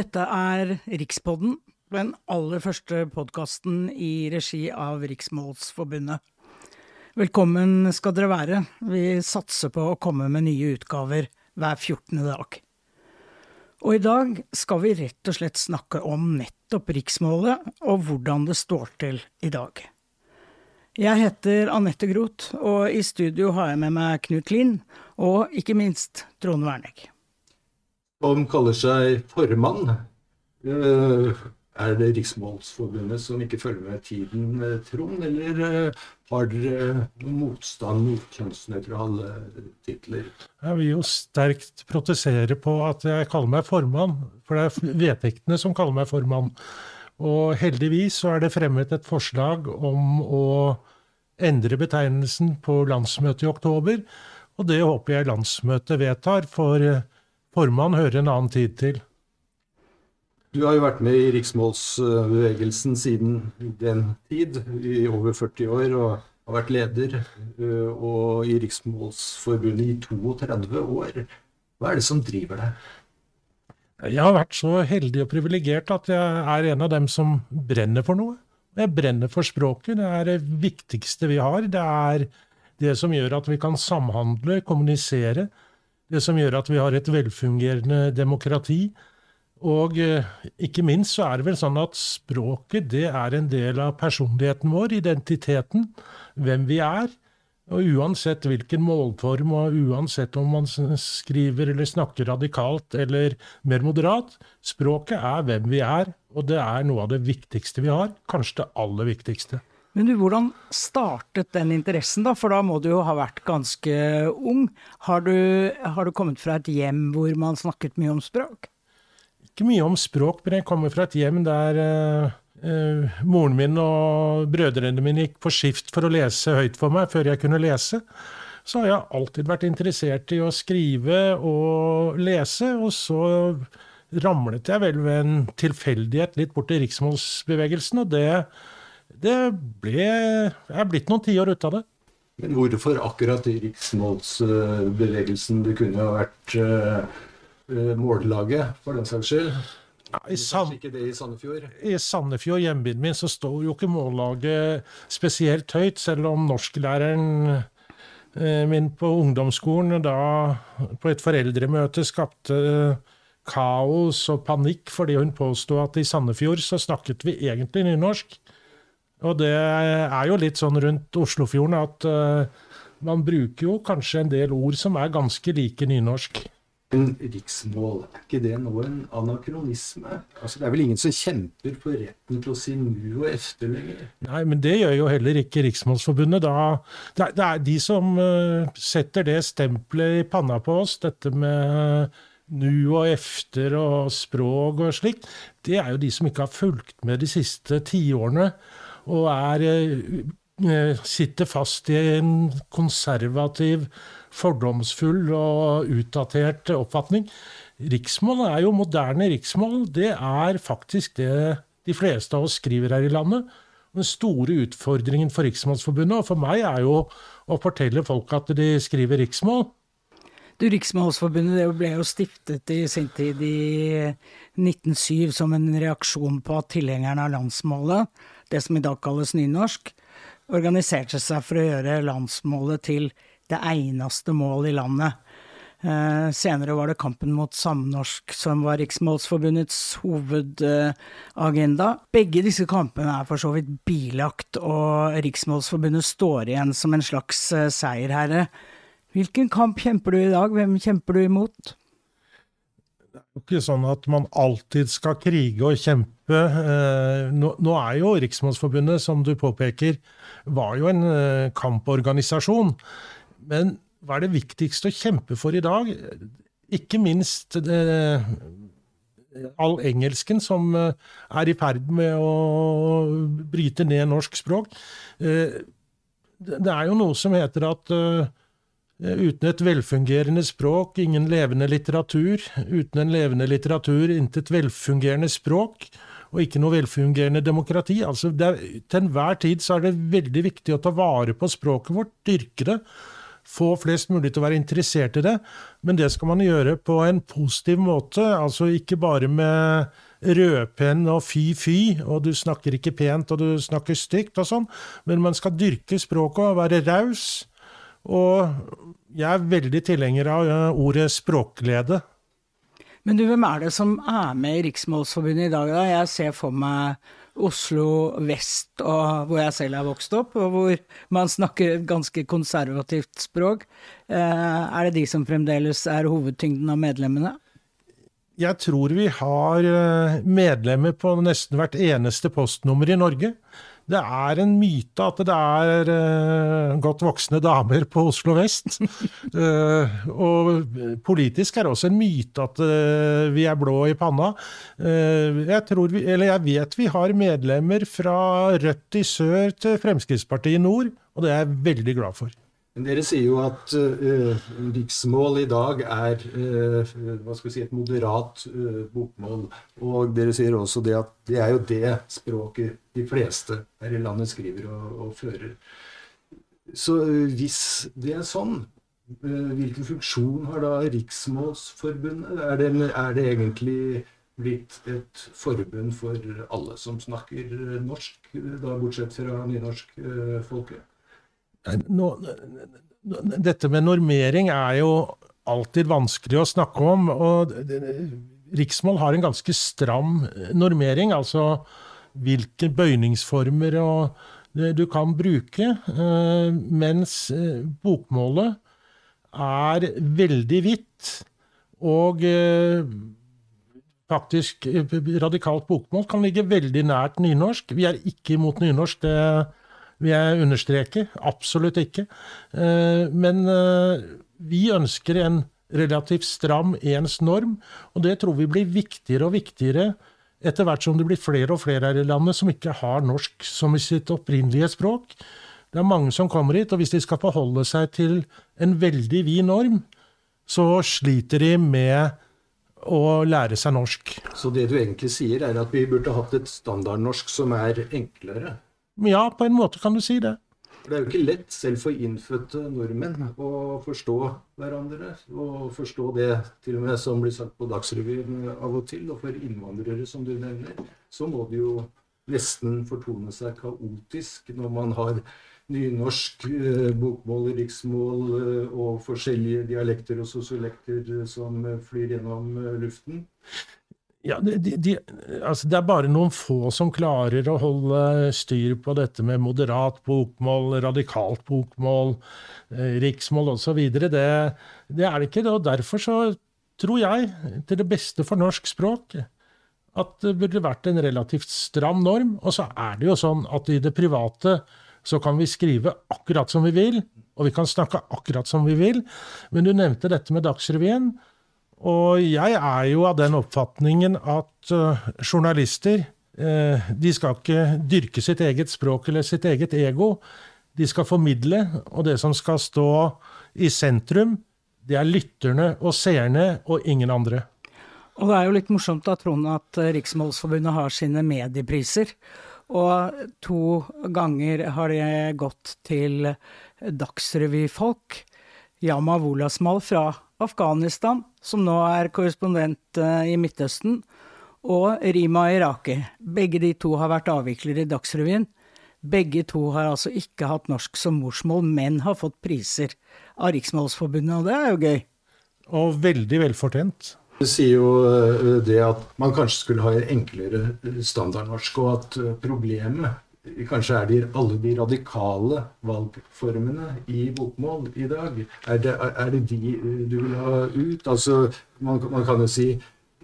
Dette er Rikspodden, den aller første podkasten i regi av Riksmålsforbundet. Velkommen skal dere være. Vi satser på å komme med nye utgaver hver 14. dag. Og i dag skal vi rett og slett snakke om nettopp riksmålet, og hvordan det står til i dag. Jeg heter Anette Groth, og i studio har jeg med meg Knut Lind, og ikke minst Trond Wernegg som kaller seg formann. Eh, er det Riksmålsforbundet som ikke følger med tiden, eh, Trond? Eller eh, har dere motstand mot kjønnsnøytrale titler? Jeg vil jo sterkt protestere på at jeg kaller meg formann, for det er vedtektene som kaller meg formann. Og heldigvis så er det fremmet et forslag om å endre betegnelsen på landsmøtet i oktober, og det håper jeg landsmøtet vedtar. for Formann hører en annen tid til. Du har jo vært med i riksmålsbevegelsen siden den tid, i over 40 år, og har vært leder. Eh, og i Riksmålsforbundet i 32 år. Hva er det som driver deg? Jeg har vært så heldig og privilegert at jeg er en av dem som brenner for noe. Jeg brenner for språket. Det er det viktigste vi har. Det er det som gjør at vi kan samhandle, kommunisere det som gjør at vi har et velfungerende demokrati. Og eh, ikke minst så er det vel sånn at språket det er en del av personligheten vår, identiteten, hvem vi er. Og uansett hvilken målform, og uansett om man skriver eller snakker radikalt eller mer moderat, språket er hvem vi er, og det er noe av det viktigste vi har. Kanskje det aller viktigste. Men du, hvordan startet den interessen, da? For da må du jo ha vært ganske ung. Har du, har du kommet fra et hjem hvor man snakket mye om språk? Ikke mye om språk, men jeg kommer fra et hjem der uh, uh, moren min og brødrene mine gikk på skift for å lese høyt for meg før jeg kunne lese. Så har jeg alltid vært interessert i å skrive og lese, og så ramlet jeg vel ved en tilfeldighet litt bort til riksmålsbevegelsen, og det det ble, er blitt noen tiår ut av det. Men hvorfor akkurat riksmålsbevegelsen? Det kunne jo vært uh, mållaget, for den saks skyld. Ja, i, San... i Sandefjord? I Sandefjord, hjembyen min, så står jo ikke mållaget spesielt høyt, selv om norsklæreren uh, min på ungdomsskolen da på et foreldremøte skapte kaos og panikk fordi hun påsto at i Sandefjord så snakket vi egentlig nynorsk. Og det er jo litt sånn rundt Oslofjorden at uh, man bruker jo kanskje en del ord som er ganske like nynorsk. Men riksmål, er ikke det nå en anakronisme? Altså, det er vel ingen som kjemper for retten til å si nu og efter lenger? Nei, men det gjør jo heller ikke Riksmålsforbundet. Da, det, er, det er de som uh, setter det stempelet i panna på oss, dette med uh, nu og efter og språk og slikt. Det er jo de som ikke har fulgt med de siste tiårene og er, eh, sitter fast i en konservativ, fordomsfull og utdatert oppfatning. Riksmål er jo moderne riksmål. Det er faktisk det de fleste av oss skriver her i landet. Den store utfordringen for Riksmålsforbundet, og for meg, er jo å fortelle folk at de skriver riksmål. Du, Riksmålsforbundet ble jo stiftet i sin tid i 1907 som en reaksjon på at tilhengerne av landsmålet det som i dag kalles nynorsk, organiserte seg for å gjøre landsmålet til det eneste mål i landet. Eh, senere var det kampen mot samnorsk som var Riksmålsforbundets hovedagenda. Begge disse kampene er for så vidt bilagt, og Riksmålsforbundet står igjen som en slags eh, seierherre. Hvilken kamp kjemper du i dag, hvem kjemper du imot? Det er jo ikke sånn at man alltid skal krige og kjempe Eh, nå, nå, er jo Riksmålsforbundet, som du påpeker, var jo en eh, kamporganisasjon. Men hva er det viktigste å kjempe for i dag? Ikke minst det, eh, all engelsken som er i ferd med å bryte ned norsk språk. Det er jo noe som heter at Uten et velfungerende språk, ingen levende litteratur. Uten en levende litteratur, intet velfungerende språk og ikke noe velfungerende demokrati. Altså, er, til enhver tid så er det veldig viktig å ta vare på språket vårt, dyrke det. få flest mulig til å være interessert i det, men det skal man gjøre på en positiv måte. Altså ikke bare med rødpenn og fy-fy, og du snakker ikke pent og du snakker stygt og sånn, men man skal dyrke språket og være raus. Og jeg er veldig tilhenger av ordet språkglede. Men du, hvem er det som er med i Riksmålsforbundet i dag, da? Jeg ser for meg Oslo vest, og hvor jeg selv er vokst opp, og hvor man snakker et ganske konservativt språk. Eh, er det de som fremdeles er hovedtyngden av medlemmene? Jeg tror vi har eh, medlemmer på nesten hvert eneste postnummer i Norge det er en myte at det er uh, godt voksne damer på Oslo vest. uh, og politisk er det også en myte at uh, vi er blå i panna. jeg, tror vi, eller jeg vet vi har medlemmer fra Rødt i sør til Fremskrittspartiet i nord, og det er jeg veldig glad for. Dere sier jo at uh, riksmål i dag er uh, hva skal vi si, et moderat uh, bokmål. Og dere sier også det at det er jo det språket de fleste her i landet skriver og, og fører. Så hvis det er sånn, hvilken funksjon har da Riksmålsforbundet? Er det, er det egentlig blitt et forbund for alle som snakker norsk, da bortsett fra nynorskfolket? Nå, dette med normering er jo alltid vanskelig å snakke om. og Riksmål har en ganske stram normering, altså hvilke bøyningsformer du kan bruke, eh, mens eh, bokmålet er veldig hvitt. Og eh, faktisk radikalt bokmål kan ligge veldig nært nynorsk. Vi er ikke imot nynorsk. det vil jeg understreke. Absolutt ikke. Eh, men eh, vi ønsker en relativt stram ens norm, og det tror vi blir viktigere og viktigere etter hvert som det blir flere og flere her i landet som ikke har norsk som i sitt opprinnelige språk. Det er mange som kommer hit, og hvis de skal forholde seg til en veldig vid norm, så sliter de med å lære seg norsk. Så det du egentlig sier, er at vi burde hatt et standardnorsk som er enklere? Ja, på en måte kan du si det. Det er jo ikke lett selv for innfødte nordmenn å forstå hverandre. Og forstå det til og med som blir sagt på Dagsrevyen av og til. Og for innvandrere, som du nevner, så må det jo nesten fortone seg kaotisk når man har nynorsk, eh, bokmål, riksmål eh, og forskjellige dialekter og sosiolekter som flyr gjennom eh, luften. Ja, de, de, altså det er bare noen få som klarer å holde styr på dette med moderat bokmål, radikalt bokmål, eh, riksmål osv. Det, det er det ikke. Og derfor så tror jeg, til det beste for norsk språk, at det burde vært en relativt stram norm. Og så er det jo sånn at i det private så kan vi skrive akkurat som vi vil, og vi kan snakke akkurat som vi vil. Men du nevnte dette med Dagsrevyen. Og jeg er jo av den oppfatningen at uh, journalister uh, de skal ikke dyrke sitt eget språk eller sitt eget ego. De skal formidle, og det som skal stå i sentrum, det er lytterne og seerne og ingen andre. Og det er jo litt morsomt da, Trond, at eh, Riksmålsforbundet har sine mediepriser. Og to ganger har det gått til dagsrevyfolk. Yama Wolasmal fra Afghanistan, som nå er korrespondent eh, i Midtøsten, og Rima Iraki. Begge de to har vært avviklere i Dagsrevyen. Begge to har altså ikke hatt norsk som morsmål, men har fått priser av Riksmålsforbundet, og det er jo gøy. Og veldig velfortjent. Du sier jo eh, det at man kanskje skulle ha enklere standardnorsk, og at eh, problemet Kanskje er det alle de radikale valgformene i bokmål i dag. Er det, er det de eh, du vil ha ut? Altså, man, man, kan jo si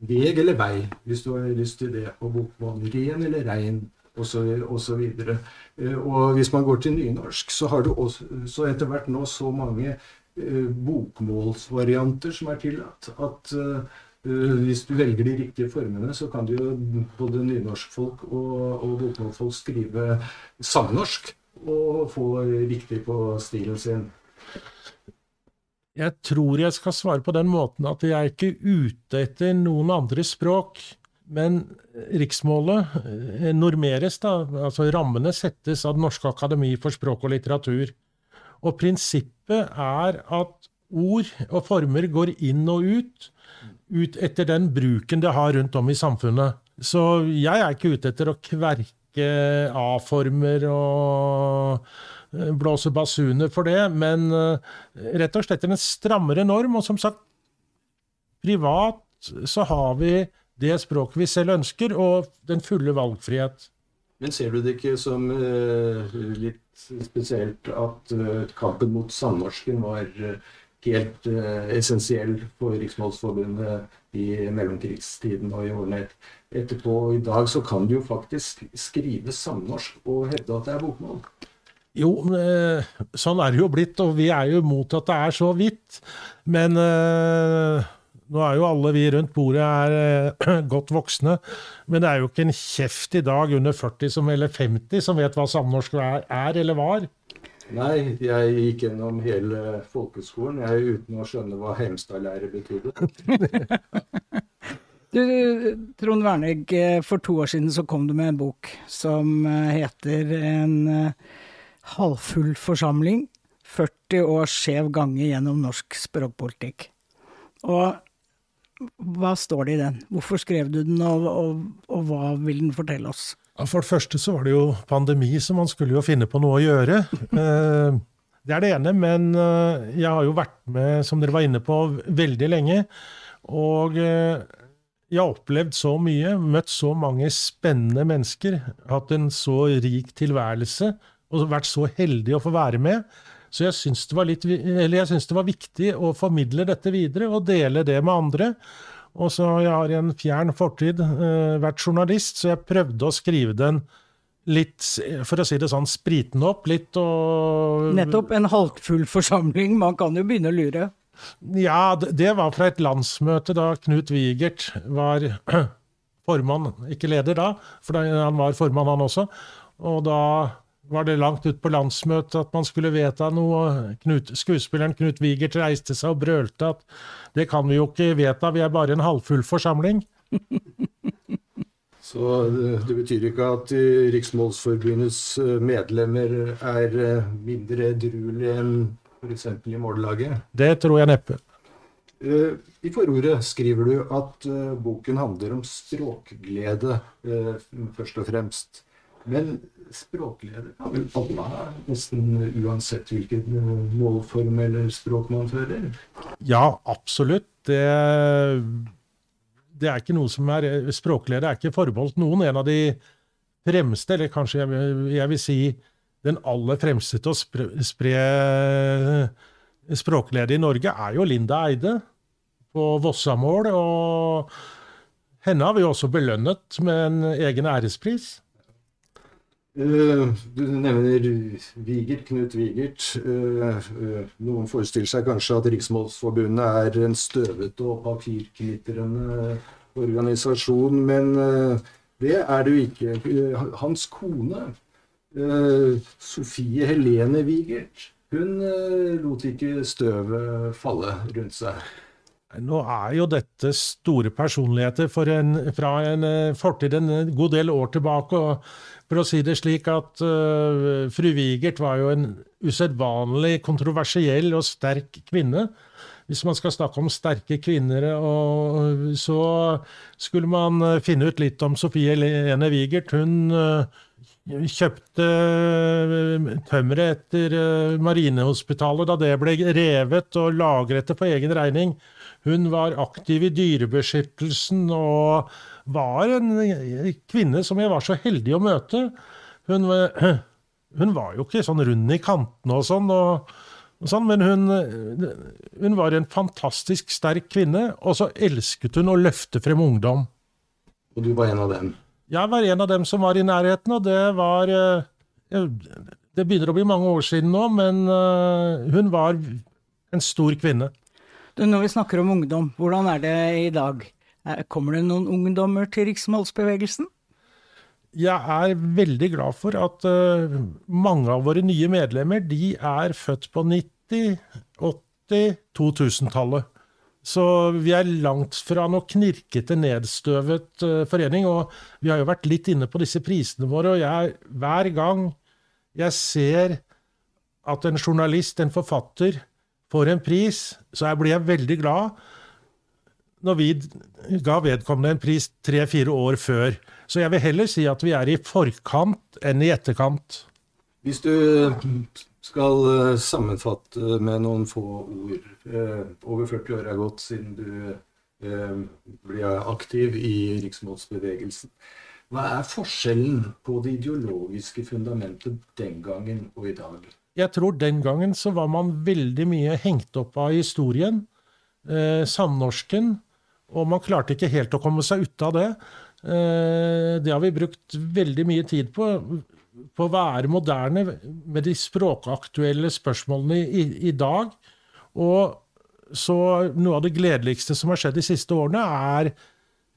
veg eller vei, hvis du har lyst til det og bokmål. Ren eller rein, osv. Og, eh, og hvis man går til nynorsk, så har du også, så etter hvert nå så mange uh, bokmålsvarianter som er tillatt, at Eh, hvis du velger de riktige formene, så kan du jo både nynorskfolk og, og bokmålfolk skrive samnorsk og få riktig på stilen sin. Jeg tror jeg skal svare på den måten at jeg er ikke ute etter noen andre språk. Men riksmålet eh, normeres, da. Altså rammene settes av Det norske akademi for språk og litteratur. Og prinsippet er at ord og former går inn og ut, ut etter den bruken det har rundt om i samfunnet. Så jeg er ikke ute etter å kverke A-former og eh, blåse basuner for det, men eh, rett og slett en strammere norm. Og som sagt, privat så har vi det språket vi selv ønsker, og den fulle valgfrihet. Men ser du det ikke som uh, litt spesielt at kampen mot samnorsken var helt essensiell for Riksmålsforbundet i mellomkrigstiden og i årene etterpå? I dag så kan du jo faktisk skrive samnorsk og hevde at det er bokmål. Jo, sånn er det jo blitt, og vi er jo imot at det er så vidt. Men nå er jo alle vi rundt bordet er eh, godt voksne, men det er jo ikke en kjeft i dag under 40 som, eller 50 som vet hva samnorsk er, er eller var. Nei, jeg gikk gjennom hele folkeskolen jeg uten å skjønne hva Heimstad-lære betydde. du, Trond Wernegg, eh, for to år siden så kom du med en bok som eh, heter En halvfull forsamling. 40 års skjev gange gjennom norsk språkpolitikk. Og hva står det i den? Hvorfor skrev du den, og, og, og hva vil den fortelle oss? For det første så var det jo pandemi, så man skulle jo finne på noe å gjøre. Eh, det er det ene, men eh, jeg har jo vært med, som dere var inne på, veldig lenge. Og eh, jeg har opplevd så mye, møtt så mange spennende mennesker, hatt en så rik tilværelse og vært så heldig å få være med. Så jeg syns det, det, var viktig å formidle dette videre og dele det med andre. Og så jeg har i en fjern fortid uh, vært journalist, så jeg prøvde å skrive den litt, for å si det sånn, spritende opp litt og Nettopp. En halvfull forsamling. Man kan jo begynne å lure. Ja, det var fra et landsmøte da Knut Wigert var formann, ikke leder da, for han var formann han også. Og da var det langt ut på landsmøtet at man skulle vedta noe. Knut, skuespilleren Knut Wigert reiste seg og brølte at det kan vi jo ikke vedta, vi er bare en halvfull forsamling. Så det betyr ikke at Riksmålsforbundets eh, medlemmer er eh, mindre edruelige enn f.eks. i Mållaget? Det tror jeg neppe. Eh, I forordet skriver du at boken handler om språkglede, først og fremst. Men språkleder kan vel alle nesten uansett hvilken målform eller språk man fører? Ja, absolutt. Det, det er ikke noe som er Språkleder er ikke forbeholdt noen. En av de fremste, eller kanskje jeg, jeg vil si den aller fremste til å spre, spre språkleder i Norge, er jo Linda Eide på Vossamål. Og henne har vi også belønnet med en egen ærespris. Uh, du nevner Vigert, Knut Vigert. Uh, uh, noen forestiller seg kanskje at Riksmålsforbundet er en støvete og papirknitrende organisasjon, men det er det jo ikke. Hans kone, Sofie Helene Vigert, hun lot ikke støvet falle rundt seg. Nå er jo dette store personligheter en, fra en fortid en god del år tilbake. og for å si det slik at uh, fru Wigert var jo en usedvanlig kontroversiell og sterk kvinne. Hvis man skal snakke om sterke kvinner, og så skulle man finne ut litt om Sofie Lene Wigert. Hun uh, kjøpte tømmeret etter Marinehospitalet da det ble revet, og lagret det på egen regning. Hun var aktiv i dyrebeskyttelsen og var en kvinne som jeg var så heldig å møte. Hun, hun var jo ikke sånn rund i kantene og sånn, og, og sånn men hun, hun, var en fantastisk sterk kvinne, og så elsket hun å løfte frem ungdom. Og du var en av dem? Jeg var en av dem som var i nærheten, og det var eh, Det begynner å bli mange år siden nå, men eh, hun var en stor kvinne. Når vi snakker om ungdom, hvordan er det i dag? Eh, kommer det noen ungdommer til riksmålsbevegelsen? Jeg er veldig glad for at uh, mange av våre nye medlemmer de er født på 90-, 80-, 2000-tallet. Så vi er langt fra noe knirkete, nedstøvet uh, forening. Og vi har jo vært litt inne på disse prisene våre, og jeg, hver gang jeg ser at en journalist, en forfatter, får en pris, så blir jeg veldig glad når vi ga vedkommende en pris tre-fire år før. Så jeg vil heller si at vi er i forkant enn i etterkant. Hvis du skal eh, sammenfatte med noen få ord eh, Over 40 år er gått siden du eh, ble aktiv i riksmålsbevegelsen. Hva er forskjellen på det ideologiske fundamentet den gangen og i dag? Jeg tror den gangen så var man veldig mye hengt opp av historien, eh, samnorsken, og man klarte ikke helt å komme seg ut av det. Eh, det har vi brukt veldig mye tid på. På å være moderne med de språkaktuelle spørsmålene i, i dag. Og så noe av det gledeligste som har skjedd de siste årene, er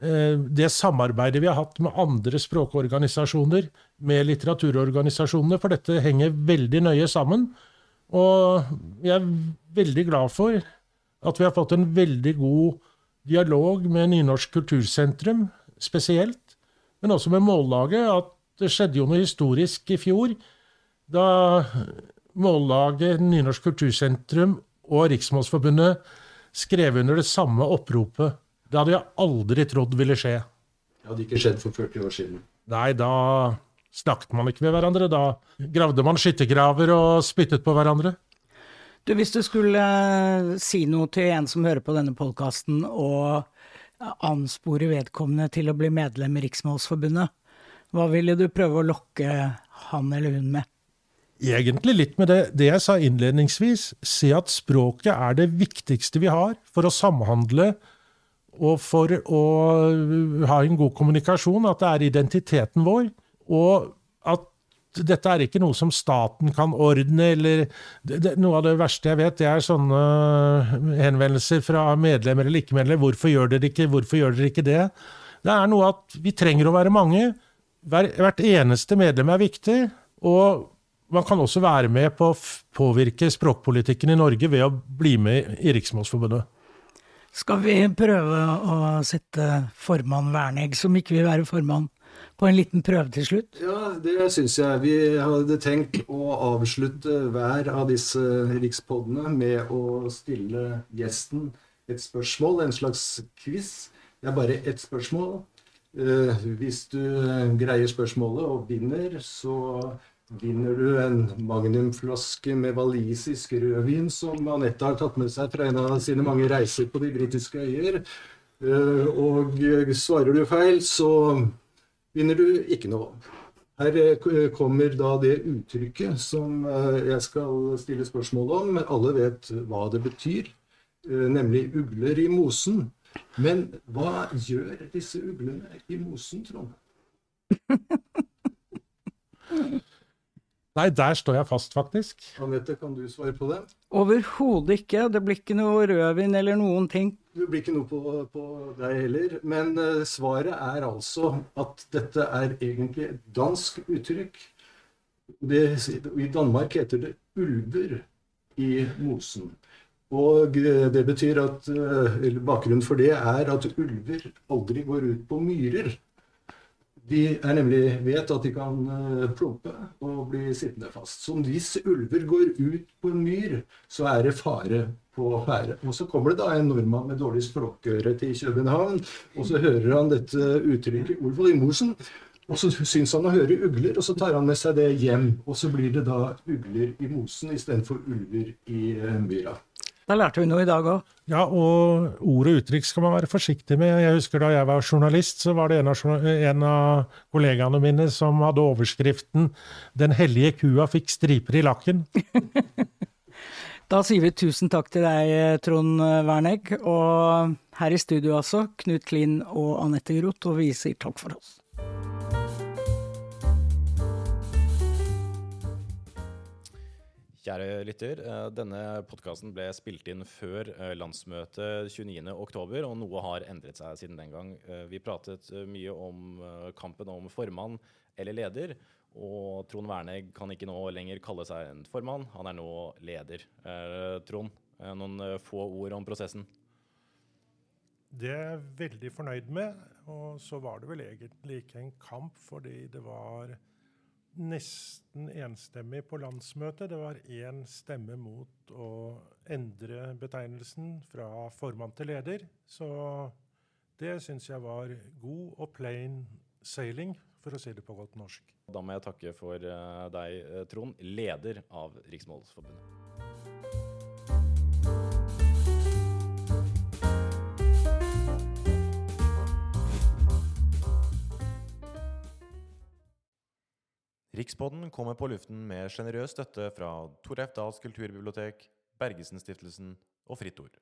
det samarbeidet vi har hatt med andre språkorganisasjoner, med litteraturorganisasjonene, for dette henger veldig nøye sammen. Og jeg er veldig glad for at vi har fått en veldig god dialog med Nynorsk kultursentrum spesielt, men også med Mållaget. At det skjedde jo noe historisk i fjor, da Mållaget, Nynorsk kultursentrum og Riksmålsforbundet skrev under det samme oppropet. Det hadde jeg aldri trodd ville skje. Det hadde ikke skjedd for 40 år siden. Nei, da snakket man ikke med hverandre. Da gravde man skyttergraver og spyttet på hverandre. Du, hvis du skulle eh, si noe til en som hører på denne podkasten, og anspore vedkommende til å bli medlem i Riksmålsforbundet, hva ville du prøve å lokke han eller hun med? Egentlig litt med det, det jeg sa innledningsvis. Se at språket er det viktigste vi har for å samhandle og for å ha en god kommunikasjon. At det er identiteten vår. Og at dette er ikke noe som staten kan ordne, eller det, Noe av det verste jeg vet, det er sånne henvendelser fra medlemmer eller ikke-medlemmer. Hvorfor gjør dere ikke Hvorfor gjør dere ikke det? Det er noe at vi trenger å være mange. Hver, hvert eneste medlem er viktig. Og man kan også være med på å påvirke språkpolitikken i Norge ved å bli med i Riksmålsforbundet. Skal vi prøve å sette formann Wernegg, som ikke vil være formann, på en liten prøve til slutt? Ja, det syns jeg. Vi hadde tenkt å avslutte hver av disse rikspoddene med å stille gjesten et spørsmål, en slags quiz. Det er bare ett spørsmål. Eh, hvis du greier spørsmålet og vinner, så vinner du en magnumflaske med walisisk rødvin som Anette har tatt med seg fra en av sine mange reiser på de britiske øyer. Eh, og svarer du feil, så vinner du ikke noe. Her eh, kommer da det uttrykket som eh, jeg skal stille spørsmål om. Alle vet hva det betyr, nemlig ugler i mosen. Men hva gjør disse uglene i mosen, Trond? Nei, der står jeg fast, faktisk. Anette, kan du svare på det? Overhodet ikke. Det blir ikke noe rødvin eller noen ting. Det blir ikke noe på, på deg heller. Men uh, svaret er altså at dette er egentlig et dansk uttrykk. Det, I Danmark heter det ulver i mosen. Og eh, det betyr at uh, Bakgrunnen for det er at ulver aldri går ut på myrer. De er nemlig vet at de kan eh, plumpe og bli sittende fast. Så hvis ulver går ut på en myr, så er det fare på ferde. Og så kommer det da en nordmann med dårlig språkøre til København, og så hører han dette uttrykket 'ulv i mosen'. Og så syns han å høre ugler, og så tar han med seg det hjem. Og så blir det da ugler i mosen istedenfor ulver i eh, myra. Da lærte vi noe i dag òg. Ja, og ord og uttrykk skal man være forsiktig med. Jeg husker Da jeg var journalist, så var det en av, en av kollegaene mine som hadde overskriften 'Den hellige kua fikk striper i lakken'. da sier vi tusen takk til deg, Trond Wernegg. Og her i studio altså, Knut Klin og Anette Groth, og vi sier takk for oss. Kjære lytter, eh, denne podkasten ble spilt inn før eh, landsmøtet 29.10, og noe har endret seg siden den gang. Eh, vi pratet mye om kampen om formann eller leder, og Trond Wernegg kan ikke nå lenger kalle seg en formann, han er nå leder. Trond, noen få ord om prosessen? Det er jeg veldig fornøyd med. Og så var det vel egentlig ikke en kamp, fordi det var nesten enstemmig på landsmøtet. Det var én stemme mot å endre betegnelsen fra formann til leder. Så det syns jeg var god og plain sailing, for å si det på godt norsk. Da må jeg takke for eh, deg, eh, Trond, leder av Riksmålsforbundet. Rikspodden kommer på luften med sjenerøs støtte fra Tor F. Dahls kulturbibliotek, Bergesen-stiftelsen og Fritt Ord.